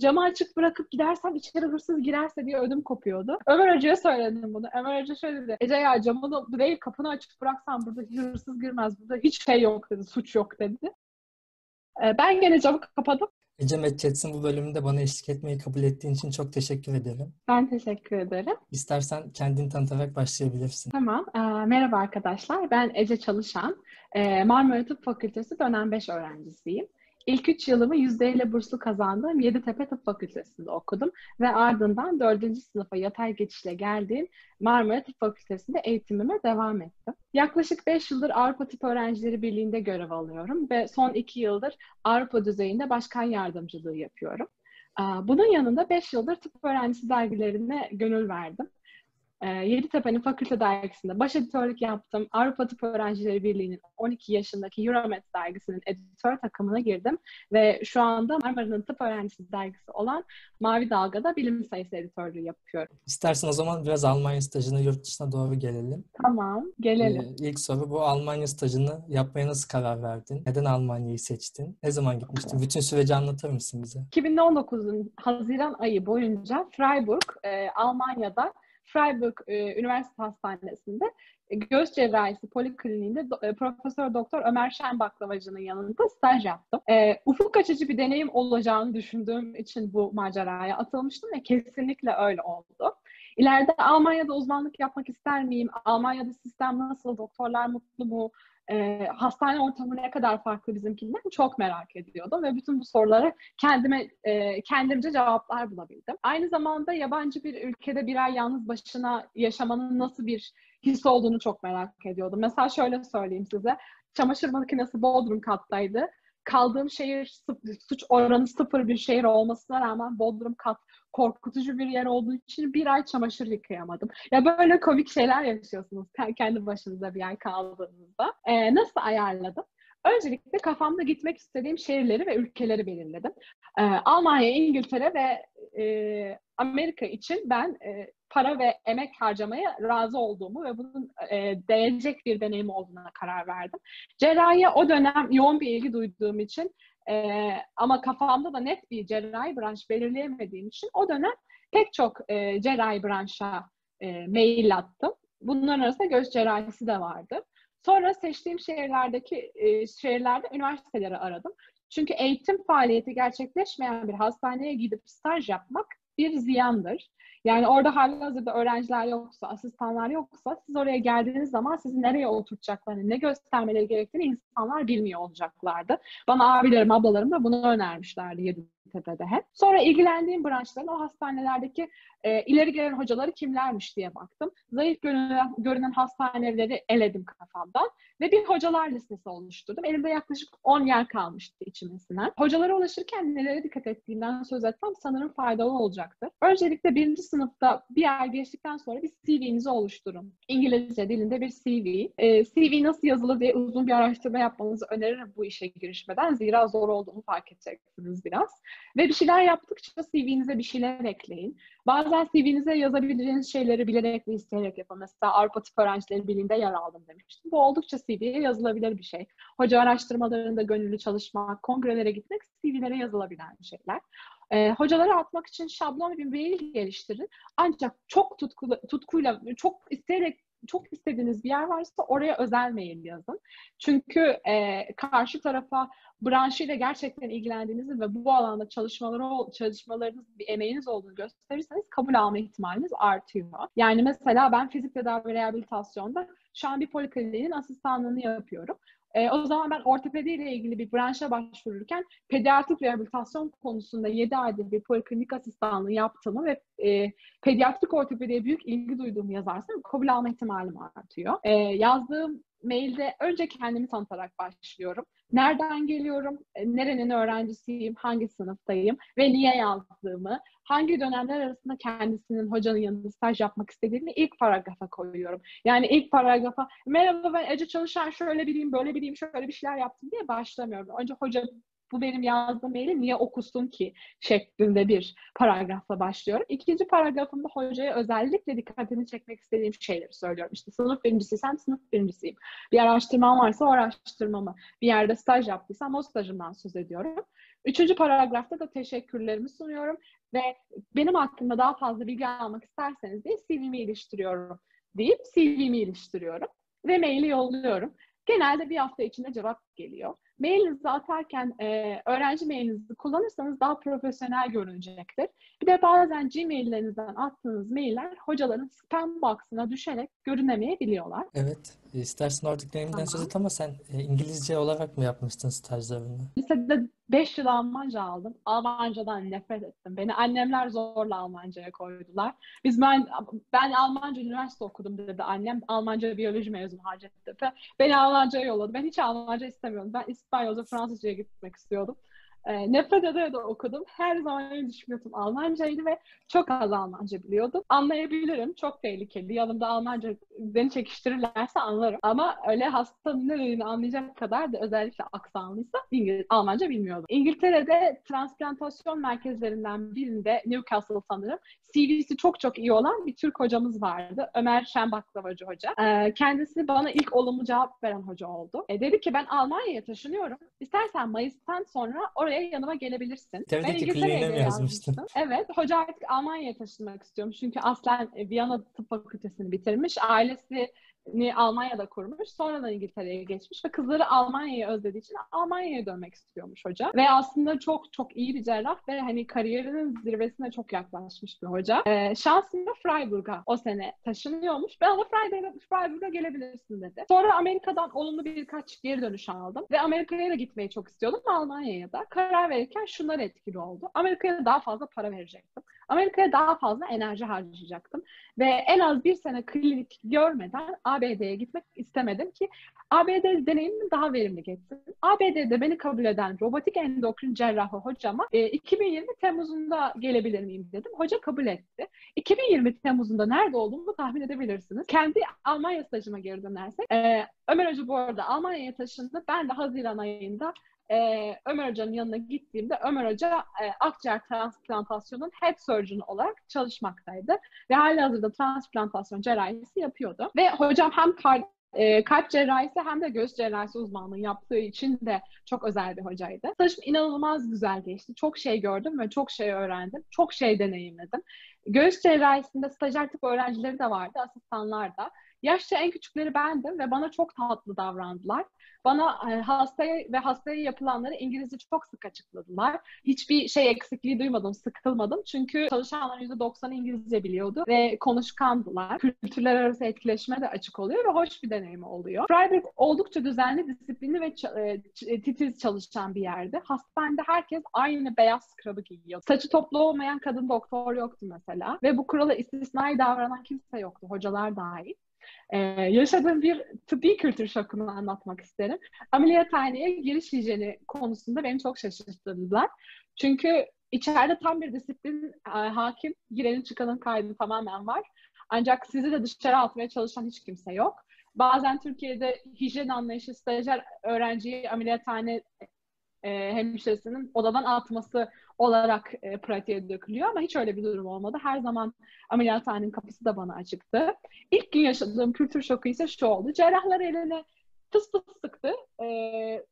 Camı açık bırakıp gidersem içeri hırsız girerse diye ödüm kopuyordu. Ömer Hoca'ya söyledim bunu. Ömer Hoca şöyle dedi. Ece ya camı da değil kapını açık bıraksan burada hırsız girmez. Burada hiç şey yok dedi. Suç yok dedi. Ee, ben gene camı kapadım. Ece Medcets'in bu bölümünde bana eşlik etmeyi kabul ettiğin için çok teşekkür ederim. Ben teşekkür ederim. İstersen kendini tanıtarak başlayabilirsin. Tamam. Ee, merhaba arkadaşlar. Ben Ece Çalışan. Ee, Marmara Tıp Fakültesi dönem 5 öğrencisiyim. İlk üç yılımı %50 burslu kazandığım Yeditepe Tıp Fakültesi'nde okudum ve ardından dördüncü sınıfa yatay geçişle geldiğim Marmara Tıp Fakültesi'nde eğitimime devam ettim. Yaklaşık 5 yıldır Avrupa Tıp Öğrencileri Birliği'nde görev alıyorum ve son 2 yıldır Avrupa düzeyinde başkan yardımcılığı yapıyorum. Bunun yanında 5 yıldır tıp öğrencisi dergilerine gönül verdim. E, Yeditepe'nin fakülte dergisinde baş editörlük yaptım. Avrupa Tıp Öğrencileri Birliği'nin 12 yaşındaki Euromed dergisinin editör takımına girdim. Ve şu anda Marmara'nın tıp öğrencisi dergisi olan Mavi Dalga'da bilim sayısı editörlüğü yapıyorum. İstersen o zaman biraz Almanya stajını yurt dışına doğru gelelim. Tamam, gelelim. Ee, ilk soru bu Almanya stajını yapmaya nasıl karar verdin? Neden Almanya'yı seçtin? Ne zaman gitmiştin? Bütün süreci anlatır mısın bize? 2019'un Haziran ayı boyunca Freiburg, e, Almanya'da Freiburg e, Üniversite Hastanesi'nde e, göğüs cerrahisi polikliniğinde e, Profesör Doktor Ömer Şen Baklavacı'nın yanında staj yaptım. E, ufuk açıcı bir deneyim olacağını düşündüğüm için bu maceraya atılmıştım ve kesinlikle öyle oldu. İleride Almanya'da uzmanlık yapmak ister miyim? Almanya'da sistem nasıl? Doktorlar mutlu mu? E, hastane ortamı ne kadar farklı bizimkinden çok merak ediyordum ve bütün bu sorulara kendime e, kendimce cevaplar bulabildim. Aynı zamanda yabancı bir ülkede bir ay yalnız başına yaşamanın nasıl bir his olduğunu çok merak ediyordum. Mesela şöyle söyleyeyim size. Çamaşır makinesi Bodrum kattaydı. Kaldığım şehir suç oranı sıfır bir şehir olmasına rağmen Bodrum kat korkutucu bir yer olduğu için bir ay çamaşır yıkayamadım. Ya böyle komik şeyler yaşıyorsunuz kendi başınıza bir ay kaldığınızda. Ee, nasıl ayarladım? Öncelikle kafamda gitmek istediğim şehirleri ve ülkeleri belirledim. Ee, Almanya, İngiltere ve e, Amerika için ben e, para ve emek harcamaya razı olduğumu ve bunun e, değecek bir deneyim olduğuna karar verdim. Cerrahiye o dönem yoğun bir ilgi duyduğum için e, ama kafamda da net bir cerrahi branş belirleyemediğim için o dönem pek çok e, cerrahi branşa e, mail attım. Bunların arasında göz cerrahisi de vardı. Sonra seçtiğim şehirlerdeki e, şehirlerde üniversiteleri aradım. Çünkü eğitim faaliyeti gerçekleşmeyen bir hastaneye gidip staj yapmak bir ziyandır. Yani orada halihazırda öğrenciler yoksa, asistanlar yoksa siz oraya geldiğiniz zaman sizi nereye oturtacaklarını, ne göstermeleri gerektiğini insanlar bilmiyor olacaklardı. Bana abilerim, ablalarım da bunu önermişlerdi Yeditepe'de hep. Sonra ilgilendiğim branşların o hastanelerdeki e, ileri gelen hocaları kimlermiş diye baktım. Zayıf görünen, görünen hastaneleri eledim kafamdan ve bir hocalar listesi oluşturdum. Elimde yaklaşık 10 yer kalmıştı içime sinen. Hocalara ulaşırken nelere dikkat ettiğimden söz etsem sanırım faydalı olacaktır. Öncelikle birinci sınıfta bir ay geçtikten sonra bir CV'nizi oluşturun. İngilizce dilinde bir CV. E, CV nasıl yazılır diye uzun bir araştırma yapmanızı öneririm bu işe girişmeden. Zira zor olduğunu fark edeceksiniz biraz. Ve bir şeyler yaptıkça CV'nize bir şeyler ekleyin. Bazen CV'nize yazabileceğiniz şeyleri bilerek ve isteyerek yapın. Mesela Avrupa Tıp Öğrencileri Birliği'nde yer aldım demiştim. Bu oldukça CV'ye yazılabilir bir şey. Hoca araştırmalarında gönüllü çalışmak, kongrelere gitmek CV'lere yazılabilen şeyler. E, hocalara atmak için şablon bir mail geliştirin. Ancak çok tutkulu, tutkuyla, çok isteyerek çok istediğiniz bir yer varsa oraya özel mail yazın. Çünkü e, karşı tarafa branşıyla gerçekten ilgilendiğinizi ve bu alanda çalışmaları çalışmalarınız bir emeğiniz olduğunu gösterirseniz kabul alma ihtimaliniz artıyor. Yani mesela ben fizik tedavi rehabilitasyonda şu an bir polikliniğin asistanlığını yapıyorum. E, o zaman ben ortopedi ile ilgili bir branşa başvururken pediatrik rehabilitasyon konusunda 7 aydır bir poliklinik asistanlığı yaptığımı ve e, pediatrik ortopediye büyük ilgi duyduğumu yazarsam kabul alma ihtimalim artıyor. E, yazdığım mailde önce kendimi tanıtarak başlıyorum. Nereden geliyorum, e, nerenin öğrencisiyim, hangi sınıftayım ve niye yazdığımı, hangi dönemler arasında kendisinin hocanın yanında staj yapmak istediğini ilk paragrafa koyuyorum. Yani ilk paragrafa merhaba ben Ece Çalışan şöyle biriyim, böyle biriyim, şöyle bir şeyler yaptım diye başlamıyorum. Önce hoca bu benim yazdığım maili niye okusun ki şeklinde bir paragrafla başlıyorum. İkinci paragrafımda hocaya özellikle dikkatini çekmek istediğim şeyleri söylüyorum. İşte sınıf birincisiysem sınıf birincisiyim. Bir araştırmam varsa o araştırmamı, bir yerde staj yaptıysam o stajımdan söz ediyorum. Üçüncü paragrafta da teşekkürlerimi sunuyorum ve benim hakkında daha fazla bilgi almak isterseniz diye CV'mi iliştiriyorum deyip CV'mi iliştiriyorum ve maili yolluyorum. Genelde bir hafta içinde cevap geliyor. Mailinizi atarken e, öğrenci mailinizi kullanırsanız daha profesyonel görünecektir. Bir de bazen Gmail'lerinizden attığınız mailler hocaların spam box'ına düşerek görünemeyebiliyorlar. Evet. İstersen oradaki deneyimden tamam. söz et ama sen e, İngilizce olarak mı yapmıştın stajlarını? Lisede 5 yıl Almanca aldım. Almancadan nefret ettim. Beni annemler zorla Almanca'ya koydular. Biz ben, ben Almanca üniversite okudum dedi annem. Almanca biyoloji mezunu Hacettepe. Beni Almanca'ya yolladı. Ben hiç Almanca istemiyordum. Ben İspanyolca, Fransızca'ya gitmek istiyordum. E, nefret ede de okudum. Her zaman en düşük Almancaydı ve çok az Almanca biliyordum. Anlayabilirim. Çok tehlikeli. Yanımda Almanca beni çekiştirirlerse anlarım. Ama öyle hastanın ne dediğini anlayacak kadar da özellikle aksanlıysa İngiliz, Almanca bilmiyordum. İngiltere'de transplantasyon merkezlerinden birinde Newcastle sanırım CV'si çok çok iyi olan bir Türk hocamız vardı. Ömer Şenbaklavacı hoca. Ee, kendisi bana ilk olumlu cevap veren hoca oldu. E, dedi ki ben Almanya'ya taşınıyorum. İstersen Mayıs'tan sonra oraya yanıma gelebilirsin. Tabii ben İngiltere'ye mi yazmıştın? Evet. Hoca artık Almanya'ya taşınmak istiyormuş. Çünkü aslen Viyana Tıp Fakültesini bitirmiş. Ailesi Almanya'da kurmuş. Sonradan İngiltere'ye geçmiş ve kızları Almanya'yı özlediği için Almanya'ya dönmek istiyormuş hoca. Ve aslında çok çok iyi bir cerrah ve hani kariyerinin zirvesine çok yaklaşmış bir hoca. Ee, şansında Freiburg'a o sene taşınıyormuş. Ben ona Freiburg'a, Freiburg'a gelebilirsin dedi. Sonra Amerika'dan olumlu birkaç geri dönüş aldım. Ve Amerika'ya da gitmeyi çok istiyordum. Almanya'ya da. Karar verirken şunlar etkili oldu. Amerika'ya da daha fazla para verecektim. Amerika'ya daha fazla enerji harcayacaktım. Ve en az bir sene klinik görmeden ABD'ye gitmek istemedim ki ABD deneyimimi daha verimli geçsin. ABD'de beni kabul eden robotik endokrin cerrahı hocama e, 2020 Temmuz'unda gelebilir miyim dedim. Hoca kabul etti. 2020 Temmuz'unda nerede olduğumu tahmin edebilirsiniz. Kendi Almanya stajıma geri dönersek. E, Ömer Hoca bu arada Almanya'ya taşındı. Ben de Haziran ayında e, Ömer Hoca'nın yanına gittiğimde Ömer Hoca e, akciğer transplantasyonun head surgeon olarak çalışmaktaydı. Ve hali hazırda transplantasyon cerrahisi yapıyordu. Ve hocam hem kar, e, kalp cerrahisi hem de göğüs cerrahisi uzmanlığı yaptığı için de çok özel bir hocaydı. Stajım inanılmaz güzel geçti. Çok şey gördüm ve çok şey öğrendim. Çok şey deneyimledim. Göğüs cerrahisinde stajyer tip öğrencileri de vardı, asistanlar da. Yaşça en küçükleri bendim ve bana çok tatlı davrandılar. Bana e, hastaya ve hastaya yapılanları İngilizce çok sık açıkladılar. Hiçbir şey eksikliği duymadım, sıkılmadım. Çünkü çalışanların %90'ı İngilizce biliyordu ve konuşkandılar. Kültürler arası etkileşime de açık oluyor ve hoş bir deneyim oluyor. Freiburg oldukça düzenli, disiplinli ve e, titiz çalışan bir yerde. Hastanede herkes aynı beyaz scrub'ı giyiyor. Saçı toplu olmayan kadın doktor yoktu mesela. Ve bu kurala istisnai davranan kimse yoktu, hocalar dahil. Ee, yaşadığım bir tıbbi kültür şokunu anlatmak isterim. Ameliyathaneye giriş hijyeni konusunda beni çok şaşırttılar. Çünkü içeride tam bir disiplin e, hakim, girenin çıkanın kaydı tamamen var. Ancak sizi de dışarı atmaya çalışan hiç kimse yok. Bazen Türkiye'de hijyen anlayışı stajyer öğrenciyi ameliyathane e, hemşiresinin odadan atması olarak e, pratiğe dökülüyor ama hiç öyle bir durum olmadı. Her zaman ameliyathanenin kapısı da bana açıktı. İlk gün yaşadığım kültür şoku ise şu oldu. Cerrahlar eline fıs fıs sıktı. E,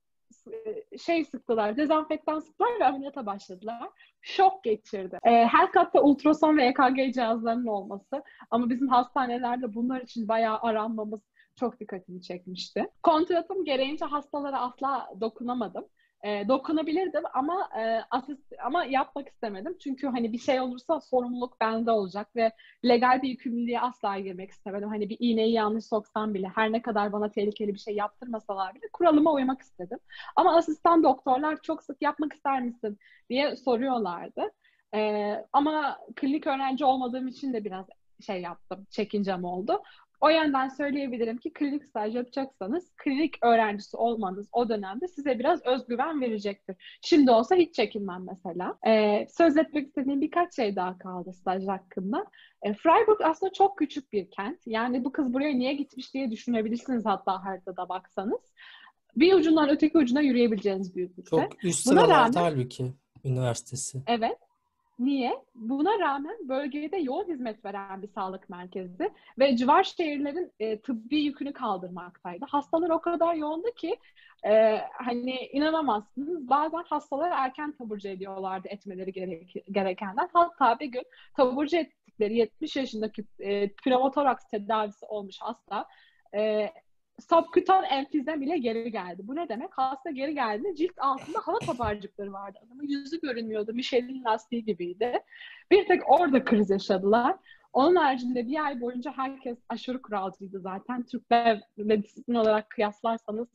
şey sıktılar, dezenfektan sıktılar ve ameliyata başladılar. Şok geçirdi. E, her katta ultrason ve EKG cihazlarının olması ama bizim hastanelerde bunlar için bayağı aranmamız çok dikkatimi çekmişti. Kontratım gereğince hastalara asla dokunamadım e, dokunabilirdim ama e, asist ama yapmak istemedim. Çünkü hani bir şey olursa sorumluluk bende olacak ve legal bir yükümlülüğe asla girmek istemedim. Hani bir iğneyi yanlış soksam bile her ne kadar bana tehlikeli bir şey yaptırmasalar bile kuralıma uymak istedim. Ama asistan doktorlar çok sık yapmak ister misin diye soruyorlardı. E, ama klinik öğrenci olmadığım için de biraz şey yaptım, çekincem oldu. O yönden söyleyebilirim ki klinik staj yapacaksanız klinik öğrencisi olmanız o dönemde size biraz özgüven verecektir. Şimdi olsa hiç çekinmem mesela. Ee, söz etmek istediğim birkaç şey daha kaldı staj hakkında. E, Freiburg aslında çok küçük bir kent. Yani bu kız buraya niye gitmiş diye düşünebilirsiniz hatta haritada baksanız. Bir ucundan öteki ucuna yürüyebileceğiniz büyüklükte. Çok üst sıralarda rağmen... halbuki üniversitesi. Evet. Niye? Buna rağmen bölgede yoğun hizmet veren bir sağlık merkezi ve civar şehirlerin e, tıbbi yükünü kaldırmaktaydı. Hastalar o kadar yoğundu ki e, hani inanamazsınız. Bazen hastalar erken taburcu ediyorlardı etmeleri gerek, gerekenden. Hatta bir gün taburcu ettikleri 70 yaşındaki e, pneumotoraks tedavisi olmuş hasta e, subkutan enfizem ile geri geldi. Bu ne demek? Hasta geri geldi. Cilt altında hava kabarcıkları vardı. Adamın yüzü görünmüyordu. Michelin lastiği gibiydi. Bir tek orada kriz yaşadılar. Onun haricinde bir ay boyunca herkes aşırı kuralcıydı zaten. Türkler disiplin olarak kıyaslarsanız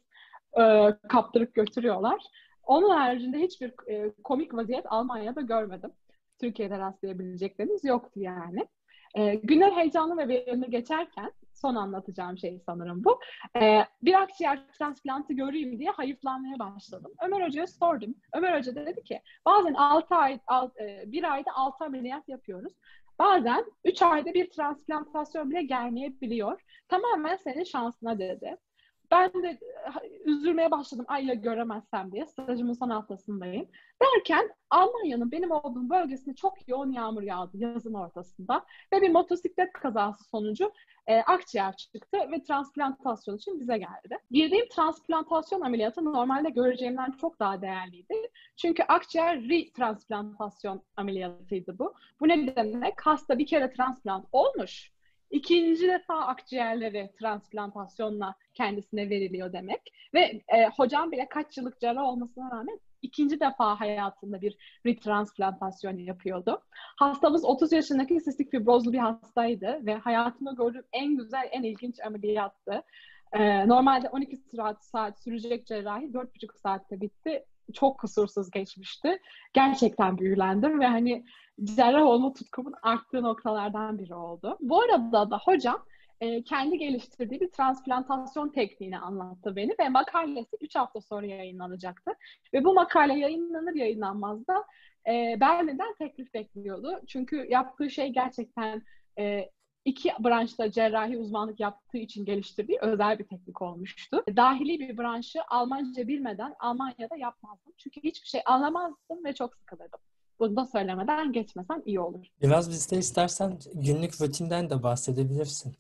e, kaptırıp götürüyorlar. Onun haricinde hiçbir e, komik vaziyet Almanya'da görmedim. Türkiye'de rastlayabilecekleriniz yoktu yani. E, günler heyecanlı ve verimli geçerken son anlatacağım şey sanırım bu. E, bir akciğer transplantı göreyim diye hayıflanmaya başladım. Ömer Hoca'ya sordum. Ömer Hoca dedi ki bazen 6 ay, 6, e, bir ayda 6 ameliyat yapıyoruz. Bazen 3 ayda bir transplantasyon bile gelmeyebiliyor. Tamamen senin şansına dedi. Ben de üzülmeye başladım. Ay ya göremezsem diye. Stajımın son haftasındayım. Derken Almanya'nın benim olduğum bölgesinde çok yoğun yağmur yağdı yazın ortasında. Ve bir motosiklet kazası sonucu e, akciğer çıktı ve transplantasyon için bize geldi. Girdiğim transplantasyon ameliyatı normalde göreceğimden çok daha değerliydi. Çünkü akciğer retransplantasyon ameliyatıydı bu. Bu ne demek? Hasta bir kere transplant olmuş ikinci defa akciğerleri transplantasyonla kendisine veriliyor demek. Ve e, hocam bile kaç yıllık cerrah olmasına rağmen ikinci defa hayatında bir retransplantasyon yapıyordu. Hastamız 30 yaşındaki sistik fibrozlu bir hastaydı ve hayatımda gördüğüm en güzel, en ilginç ameliyattı. Ee, normalde 12 saat, saat sürecek cerrahi 4,5 saatte bitti. Çok kusursuz geçmişti. Gerçekten büyülendim ve hani cerrah olma tutkumun arttığı noktalardan biri oldu. Bu arada da hocam e, kendi geliştirdiği bir transplantasyon tekniğini anlattı beni ve makalesi 3 hafta sonra yayınlanacaktı. Ve bu makale yayınlanır yayınlanmaz da e, Berlin'den teklif bekliyordu. Çünkü yaptığı şey gerçekten e, iki branşta cerrahi uzmanlık yaptığı için geliştirdiği özel bir teknik olmuştu. Dahili bir branşı Almanca bilmeden Almanya'da yapmazdım. Çünkü hiçbir şey anlamazdım ve çok sıkılırdım. Bunu da söylemeden geçmesem iyi olur. Biraz bizde istersen günlük rutinden de bahsedebilirsin.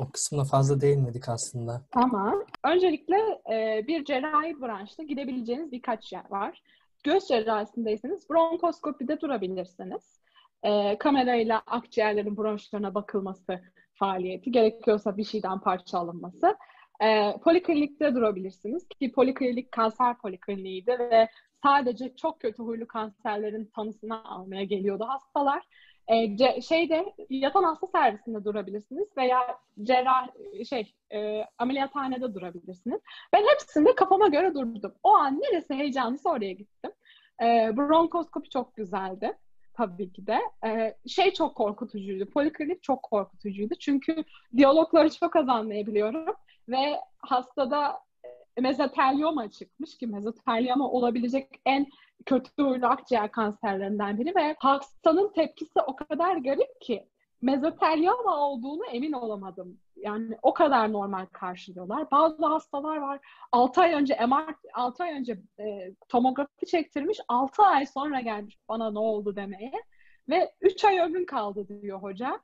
O kısmına fazla değinmedik aslında. Ama öncelikle e, bir cerrahi branşta gidebileceğiniz birkaç yer var. Göz cerrahisindeyseniz bronkoskopide durabilirsiniz. E, kamerayla akciğerlerin bronşlarına bakılması faaliyeti, gerekiyorsa bir şeyden parça alınması. E, poliklinikte durabilirsiniz ki poliklinik kanser polikliniğiydi ve sadece çok kötü huylu kanserlerin tanısını almaya geliyordu hastalar. E, şeyde yatan hasta servisinde durabilirsiniz veya cerrah şey e, ameliyathanede durabilirsiniz. Ben hepsinde kafama göre durdum. O an neresi heyecanlıysa oraya gittim. E, bronkoskopi çok güzeldi tabii ki de. Ee, şey çok korkutucuydu. Poliklinik çok korkutucuydu. Çünkü diyalogları çok az anlayabiliyorum. Ve hastada mezotelioma çıkmış ki mezotelioma olabilecek en kötü huylu akciğer kanserlerinden biri ve hastanın tepkisi o kadar garip ki mezotelioma olduğunu emin olamadım. Yani o kadar normal karşılıyorlar. Bazı hastalar var 6 ay önce MR 6 ay önce e, tomografi çektirmiş 6 ay sonra gelmiş bana ne oldu demeye ve 3 ay ömrün kaldı diyor hoca.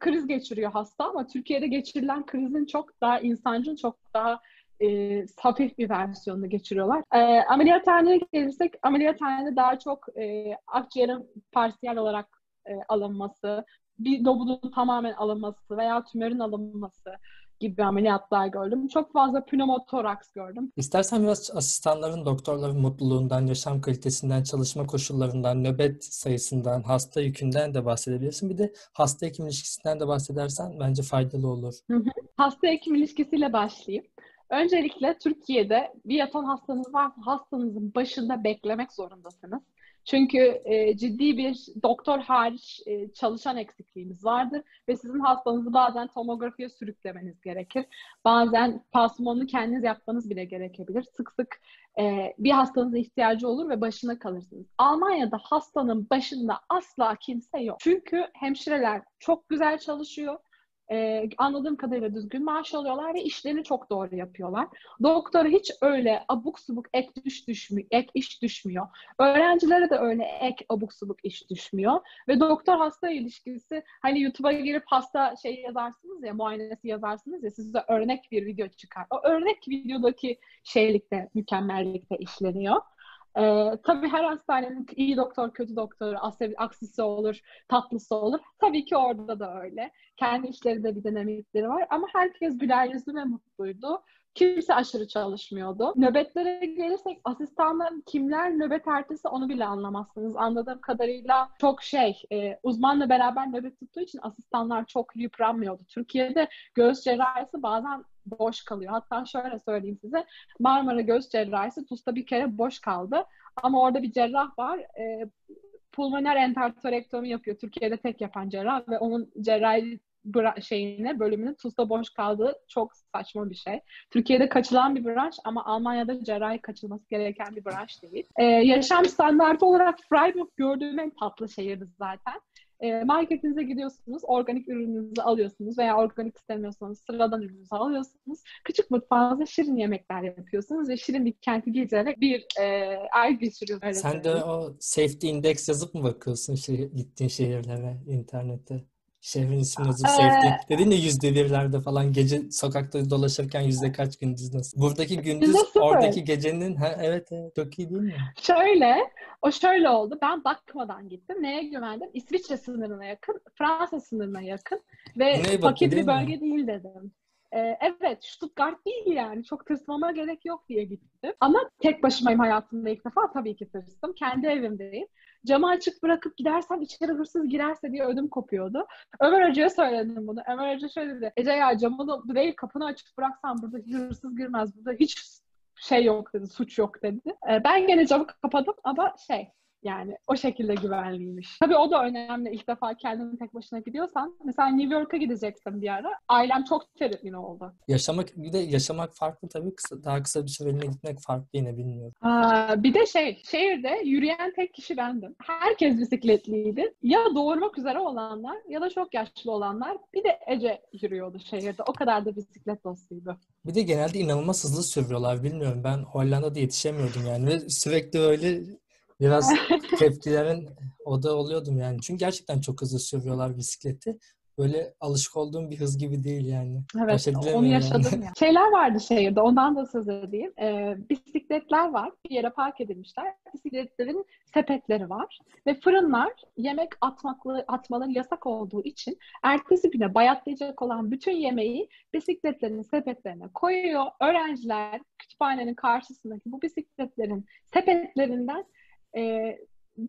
Kriz geçiriyor hasta ama Türkiye'de geçirilen krizin çok daha insancıl, çok daha e, hafif bir versiyonunu geçiriyorlar. E, ameliyathaneye gelirsek ameliyathanede daha çok e, akciğerin parsiyel olarak e, alınması, bir lobunun tamamen alınması veya tümörün alınması gibi ameliyatlar gördüm. Çok fazla pneumotoraks gördüm. İstersen biraz asistanların, doktorların mutluluğundan, yaşam kalitesinden, çalışma koşullarından, nöbet sayısından, hasta yükünden de bahsedebilirsin. Bir de hasta hekim ilişkisinden de bahsedersen bence faydalı olur. Hasta hekim ilişkisiyle başlayayım. Öncelikle Türkiye'de bir yatan hastanız varsa hastanızın başında beklemek zorundasınız. Çünkü e, ciddi bir doktor hariç e, çalışan eksikliğimiz vardır ve sizin hastanızı bazen tomografiye sürüklemeniz gerekir. Bazen pansumanını kendiniz yapmanız bile gerekebilir. Sık sık e, bir hastanıza ihtiyacı olur ve başına kalırsınız. Almanya'da hastanın başında asla kimse yok. Çünkü hemşireler çok güzel çalışıyor e, anladığım kadarıyla düzgün maaş alıyorlar ve işlerini çok doğru yapıyorlar. Doktora hiç öyle abuk subuk ek iş düşmüyor, ek iş düşmüyor. Öğrencilere de öyle ek abuk subuk iş düşmüyor. Ve doktor hasta ilişkisi hani YouTube'a girip hasta şey yazarsınız ya, muayenesi yazarsınız ya size örnek bir video çıkar. O örnek videodaki şeylikte, mükemmellikte işleniyor. Ee, tabii her hastanenin iyi doktor, kötü doktoru, aksisi olur, tatlısı olur. Tabii ki orada da öyle. Kendi işlerinde bir dinamikleri var ama herkes güler yüzlü ve mutluydu. Kimse aşırı çalışmıyordu. Nöbetlere gelirsek asistanların kimler nöbet ertesi onu bile anlamazsınız. Anladığım kadarıyla çok şey e, uzmanla beraber nöbet tuttuğu için asistanlar çok yıpranmıyordu. Türkiye'de göğüs cerrahisi bazen boş kalıyor. Hatta şöyle söyleyeyim size. Marmara Göğüs Cerrahisi TUS'ta bir kere boş kaldı. Ama orada bir cerrah var. E, pulmoner entertorektomi yapıyor. Türkiye'de tek yapan cerrah ve onun cerrahi şeyine, bölümünün TUS'ta boş kaldığı çok saçma bir şey. Türkiye'de kaçılan bir branş ama Almanya'da cerrahi kaçılması gereken bir branş değil. Ee, yaşam standartı olarak Freiburg gördüğüm en tatlı şehirdi zaten. E, marketinize gidiyorsunuz, organik ürününüzü alıyorsunuz veya organik istemiyorsanız sıradan ürününüzü alıyorsunuz. Küçük mutfağınızda şirin yemekler yapıyorsunuz ve şirin bir kenti gezerek bir e, ay geçiriyorsunuz. Sen de o safety index yazıp mı bakıyorsun şey, gittiğin şehirlere internette? Şehrin ismi yazıp safety. Ee, Dedin ya yüzde birlerde falan gece sokakta dolaşırken yüzde kaç gündüz nasıl? Buradaki gündüz oradaki gecenin ha, evet, evet çok iyi değil mi? Şöyle o şöyle oldu. Ben bakmadan gittim. Neye güvendim? İsviçre sınırına yakın, Fransa sınırına yakın ve fakir bir bölge mi? değil dedim. Ee, evet Stuttgart değil yani. Çok tırsmama gerek yok diye gittim. Ama tek başımayım hayatımda ilk defa tabii ki tırstım. Kendi evimdeyim. Camı açık bırakıp gidersem içeri hırsız girerse diye ödüm kopuyordu. Ömer Hoca'ya söyledim bunu. Ömer Hoca şöyle dedi. Ece ya camı da değil kapını açık bıraksan burada hırsız girmez. Burada hiç şey yok dedi, suç yok dedi. Ee, ben gene camı kapadım ama şey yani o şekilde güvenliymiş. Tabii o da önemli. İlk defa kendini tek başına gidiyorsan. Mesela New York'a gidecektim bir ara. Ailem çok tedirgin oldu. Yaşamak bir de yaşamak farklı tabii. Kısa, daha kısa bir süreliğine gitmek farklı yine bilmiyorum. Aa, bir de şey şehirde yürüyen tek kişi bendim. Herkes bisikletliydi. Ya doğurmak üzere olanlar ya da çok yaşlı olanlar. Bir de Ece yürüyordu şehirde. O kadar da bisiklet dostuydu. Bir de genelde inanılmaz hızlı sürüyorlar. Bilmiyorum ben Hollanda'da yetişemiyordum yani. Ve sürekli öyle Biraz tepkilerin o da oluyordum yani. Çünkü gerçekten çok hızlı sürüyorlar bisikleti. Böyle alışık olduğum bir hız gibi değil yani. Evet onu yaşadım yani. ya. Şeyler vardı şehirde ondan da söz edeyim. Ee, bisikletler var. Bir yere park edilmişler. Bisikletlerin sepetleri var. Ve fırınlar yemek atmaklı, atmaları yasak olduğu için ertesi güne bayatlayacak olan bütün yemeği bisikletlerin sepetlerine koyuyor. Öğrenciler kütüphanenin karşısındaki bu bisikletlerin sepetlerinden e,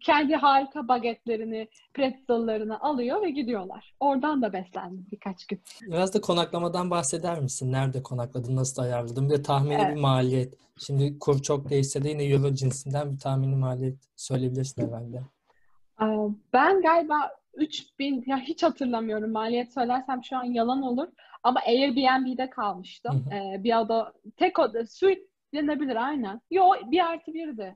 kendi harika bagetlerini, pretzellerini alıyor ve gidiyorlar. Oradan da beslendim birkaç gün. Biraz da konaklamadan bahseder misin? Nerede konakladın, nasıl ayarladın? Bir de tahmini evet. bir maliyet. Şimdi kur çok değişse de yine euro cinsinden bir tahmini maliyet söyleyebilirsin herhalde. Ben galiba 3000, ya hiç hatırlamıyorum maliyet söylersem şu an yalan olur. Ama Airbnb'de kalmıştım. Hı hı. Ee, bir oda, tek oda, suite denebilir aynen. Yo bir artı birdi.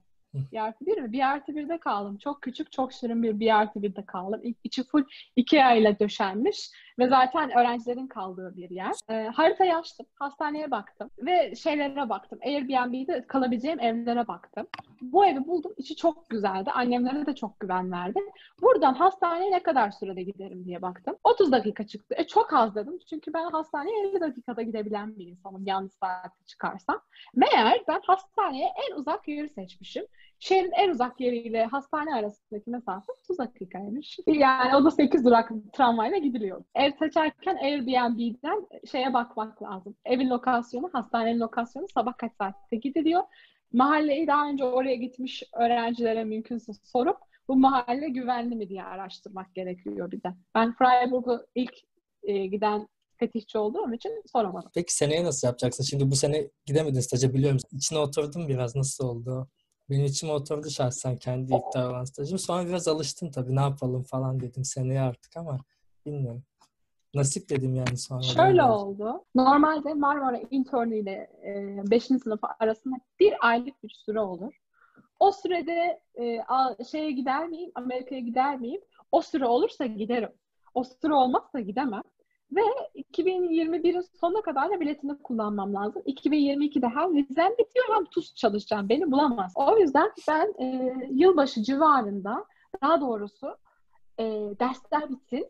Bir artı bir mi? Bir artı birde kaldım. Çok küçük, çok şirin bir bir artı birde kaldım. İçi full Ikea ile döşenmiş ve zaten öğrencilerin kaldığı bir yer. E, haritayı açtım, hastaneye baktım ve şeylere baktım. Airbnb'de kalabileceğim evlere baktım. Bu evi buldum. İçi çok güzeldi. Annemlere de çok güven verdi. Buradan hastaneye ne kadar sürede giderim diye baktım. 30 dakika çıktı. E çok az dedim. Çünkü ben hastaneye 50 dakikada gidebilen bir insanım. Yanlış saatte çıkarsam. Meğer ben hastaneye en uzak yeri seçmişim. Şehrin en uzak yeriyle hastane arasındaki mesafe 30 dakikaymış. Yani o da 8 durak tramvayla gidiliyor. Ev seçerken Airbnb'den şeye bakmak lazım. Evin lokasyonu, hastanenin lokasyonu sabah kaç saatte gidiliyor. Mahalleyi daha önce oraya gitmiş öğrencilere mümkünse sorup bu mahalle güvenli mi diye araştırmak gerekiyor bir de. Ben Freiburg'u ilk e, giden fetihçi olduğum için soramadım. Peki seneye nasıl yapacaksın? Şimdi bu sene gidemedin staja biliyorum. İçine oturdun biraz nasıl oldu? Benim içime oturdu şahsen kendi olan stajım. Sonra biraz alıştım tabii ne yapalım falan dedim seneye artık ama bilmiyorum. Nasip dedim yani sonra. Şöyle oldu. Normalde Marmara intern ile 5. E, sınıf arasında bir aylık bir süre olur. O sürede e, şeye gider miyim? Amerika'ya gider miyim? O süre olursa giderim. O süre olmazsa gidemem. Ve 2021'in sonuna kadar da biletini kullanmam lazım. 2022'de hem vizem bitiyor hem TUS çalışacağım. Beni bulamaz. O yüzden ben e, yılbaşı civarında daha doğrusu e, dersler bitsin.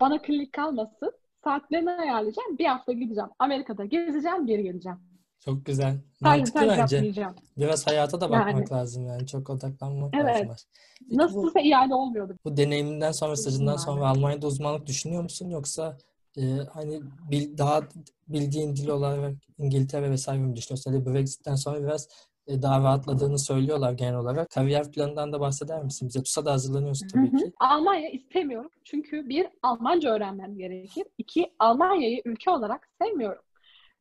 Bana klinik kalmasın. Saatlerini ayarlayacağım. Bir hafta gideceğim. Amerika'da gezeceğim, geri geleceğim. Çok güzel. Mantıklı sadece bence. Biraz hayata da bakmak Yani. lazım yani. Çok odaklanmak Evet. lazım. Peki bu, Nasılsa iade olmuyordu. bu deneyiminden sonra, stajından sonra Almanya'da uzmanlık düşünüyor musun? Yoksa e, hani bil- daha bildiğin dil olarak İngiltere vesaire mi düşünüyorsun? Hani Brexit'ten sonra biraz e, daha rahatladığını söylüyorlar genel olarak. Kariyer planından da bahseder misin? Bize TUS'a da hazırlanıyorsun tabii Hı hı. ki. Almanya istemiyorum. Çünkü bir, Almanca öğrenmem gerekir. İki, Almanya'yı ülke olarak sevmiyorum.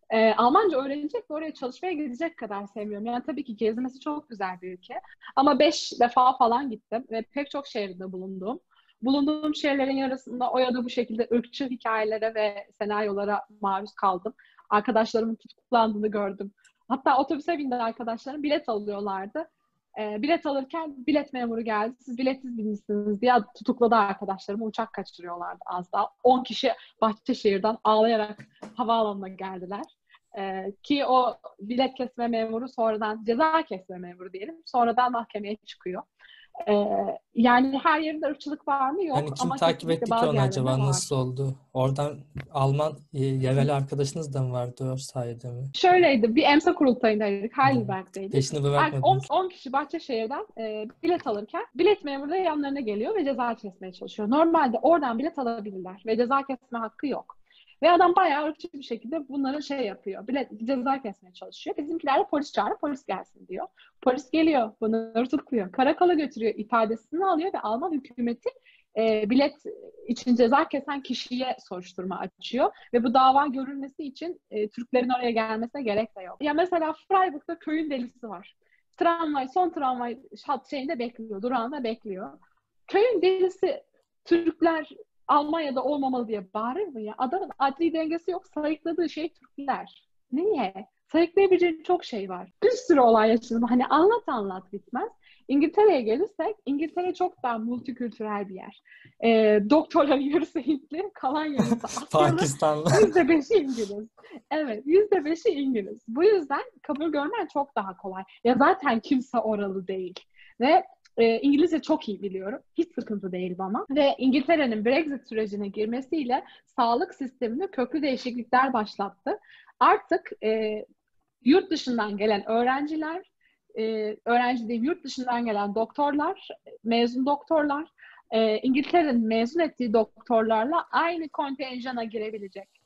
Ee, Almanca öğrenecek ve oraya çalışmaya gidecek kadar sevmiyorum. Yani tabii ki gezmesi çok güzel bir ülke. Ama beş defa falan gittim ve pek çok şehirde bulundum. Bulunduğum şehirlerin yarısında o ya da bu şekilde ırkçı hikayelere ve senaryolara maruz kaldım. Arkadaşlarımın tutuklandığını gördüm. Hatta otobüse bindi arkadaşlarım bilet alıyorlardı. Ee, bilet alırken bilet memuru geldi. Siz biletsiz binmişsiniz diye tutukladı arkadaşlarımı. Uçak kaçırıyorlardı az daha. 10 kişi Bahçeşehir'den ağlayarak havaalanına geldiler. Ee, ki o bilet kesme memuru sonradan ceza kesme memuru diyelim. Sonradan mahkemeye çıkıyor. Ee, yani her yerinde ırkçılık var mı? Yok. Yani kim ama takip etti ki onu acaba? var. Nasıl oldu? Oradan Alman e, yerel arkadaşınız da mı vardı o sayede mi? Şöyleydi. Bir emsa kurultayındaydık. Heidelberg'deydik. Peşini 10, bırakmadınız. 10 kişi Bahçeşehir'den e, bilet alırken bilet memuru da yanlarına geliyor ve ceza kesmeye çalışıyor. Normalde oradan bilet alabilirler ve ceza kesme hakkı yok. Ve adam bayağı ırkçı bir şekilde bunları şey yapıyor. Bilet, ceza kesmeye çalışıyor. Bizimkiler de polis çağırıp polis gelsin diyor. Polis geliyor. Bunları tutukluyor. Karakola götürüyor. ifadesini alıyor ve Alman hükümeti e, bilet için ceza kesen kişiye soruşturma açıyor. Ve bu dava görülmesi için e, Türklerin oraya gelmesine gerek de yok. Ya mesela Freiburg'da köyün delisi var. Tramvay, son tramvay şeyinde bekliyor, durağında bekliyor. Köyün delisi Türkler Almanya'da olmamalı diye bağırır mı ya? Adamın adli dengesi yok. Sayıkladığı şey Türkler. Niye? Sayıklayabileceği çok şey var. Bir sürü olay yaşadım. Hani anlat anlat bitmez. İngiltere'ye gelirsek, İngiltere çok daha multikültürel bir yer. E, doktorların yarısı Hintli, kalan yarısı. Pakistanlı. Yüzde beşi İngiliz. Evet, yüzde beşi İngiliz. Bu yüzden kabul görmen çok daha kolay. Ya zaten kimse oralı değil. Ve e, İngilizce çok iyi biliyorum. Hiç sıkıntı değil bana. Ve İngiltere'nin Brexit sürecine girmesiyle sağlık sisteminde köklü değişiklikler başlattı. Artık e, yurt dışından gelen öğrenciler, e, öğrenci değil yurt dışından gelen doktorlar, mezun doktorlar, e, İngiltere'nin mezun ettiği doktorlarla aynı kontenjana girebilecek.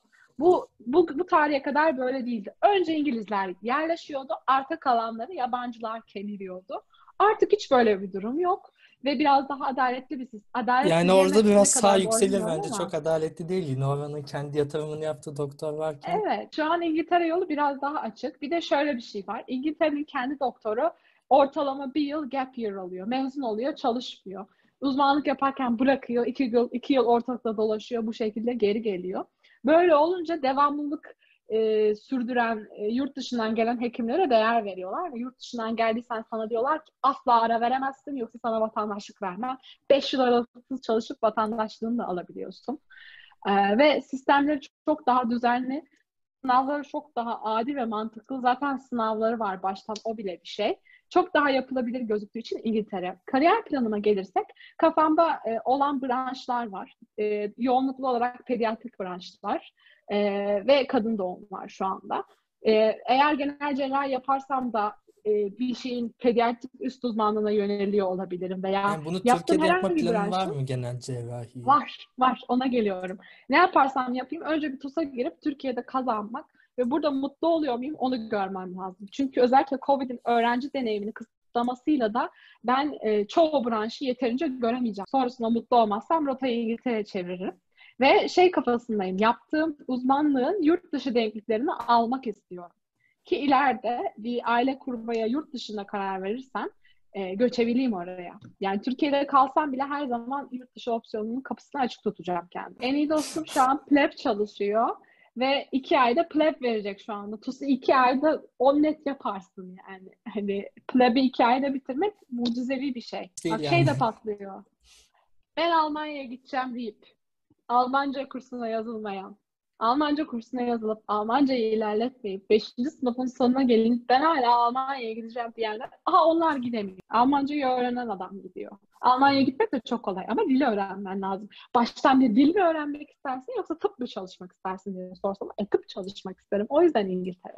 Bu, bu, bu tarihe kadar böyle değildi. Önce İngilizler yerleşiyordu, arka kalanları yabancılar kemiriyordu. Artık hiç böyle bir durum yok ve biraz daha adaletli bir sistem. Adaletli Yani orada biraz sağ yükselir bence. ama. Çok adaletli değil. Oranın kendi yatırımını yaptığı doktor varken. Evet, şu an İngiltere yolu biraz daha açık. Bir de şöyle bir şey var. İngiltere'nin kendi doktoru ortalama bir yıl gap year alıyor. Mezun oluyor, çalışmıyor. Uzmanlık yaparken bırakıyor, iki yıl, iki yıl ortalıkta dolaşıyor, bu şekilde geri geliyor. Böyle olunca devamlılık e, sürdüren e, yurt dışından gelen hekimlere değer veriyorlar ve yurt dışından geldiysen sana diyorlar ki asla ara veremezsin yoksa sana vatandaşlık vermem. 5 yıl aralıksız çalışıp vatandaşlığını da alabiliyorsun. E, ve sistemleri çok daha düzenli, sınavları çok daha adil ve mantıklı. Zaten sınavları var baştan o bile bir şey. Çok daha yapılabilir gözüktüğü için İngiltere. Kariyer planıma gelirsek kafamda e, olan branşlar var. E, yoğunluklu olarak pediatrik branşlar e, ve kadın doğum var şu anda. E, eğer genel cerrahi yaparsam da e, bir şeyin pediatrik üst uzmanlığına yöneliyor olabilirim veya Yani bunu Türkiye'de yapma planın var mı genel cerrahi? Var, var. Ona geliyorum. Ne yaparsam yapayım önce bir TUS'a girip Türkiye'de kazanmak ve burada mutlu oluyor muyum onu görmem lazım. Çünkü özellikle COVID'in öğrenci deneyimini kısıtlamasıyla da ben e, çoğu branşı yeterince göremeyeceğim. Sonrasında mutlu olmazsam rotayı İngiltere'ye çeviririm. Ve şey kafasındayım, yaptığım uzmanlığın yurt dışı denkliklerini almak istiyorum. Ki ileride bir aile kurmaya yurt dışında karar verirsem e, göçebileyim oraya. Yani Türkiye'de kalsam bile her zaman yurt dışı opsiyonunun kapısını açık tutacağım kendimi. En iyi dostum şu an pleb çalışıyor ve iki ayda pleb verecek şu anda. TUS'u iki ayda on net yaparsın yani. Hani pleb'i iki ayda bitirmek mucizevi bir şey. Değil Bak yani. şey de patlıyor. Ben Almanya'ya gideceğim deyip Almanca kursuna yazılmayan Almanca kursuna yazılıp Almancayı ilerletmeyip 5. sınıfın sonuna gelin ben hala Almanya'ya gideceğim diyenler aha onlar gidemiyor. Almancayı öğrenen adam gidiyor. Almanya'ya gitmek de çok kolay ama dili öğrenmen lazım. Baştan bir dil mi öğrenmek istersin yoksa tıp mı çalışmak istersin diye sorsam e, tıp çalışmak isterim. O yüzden İngiltere.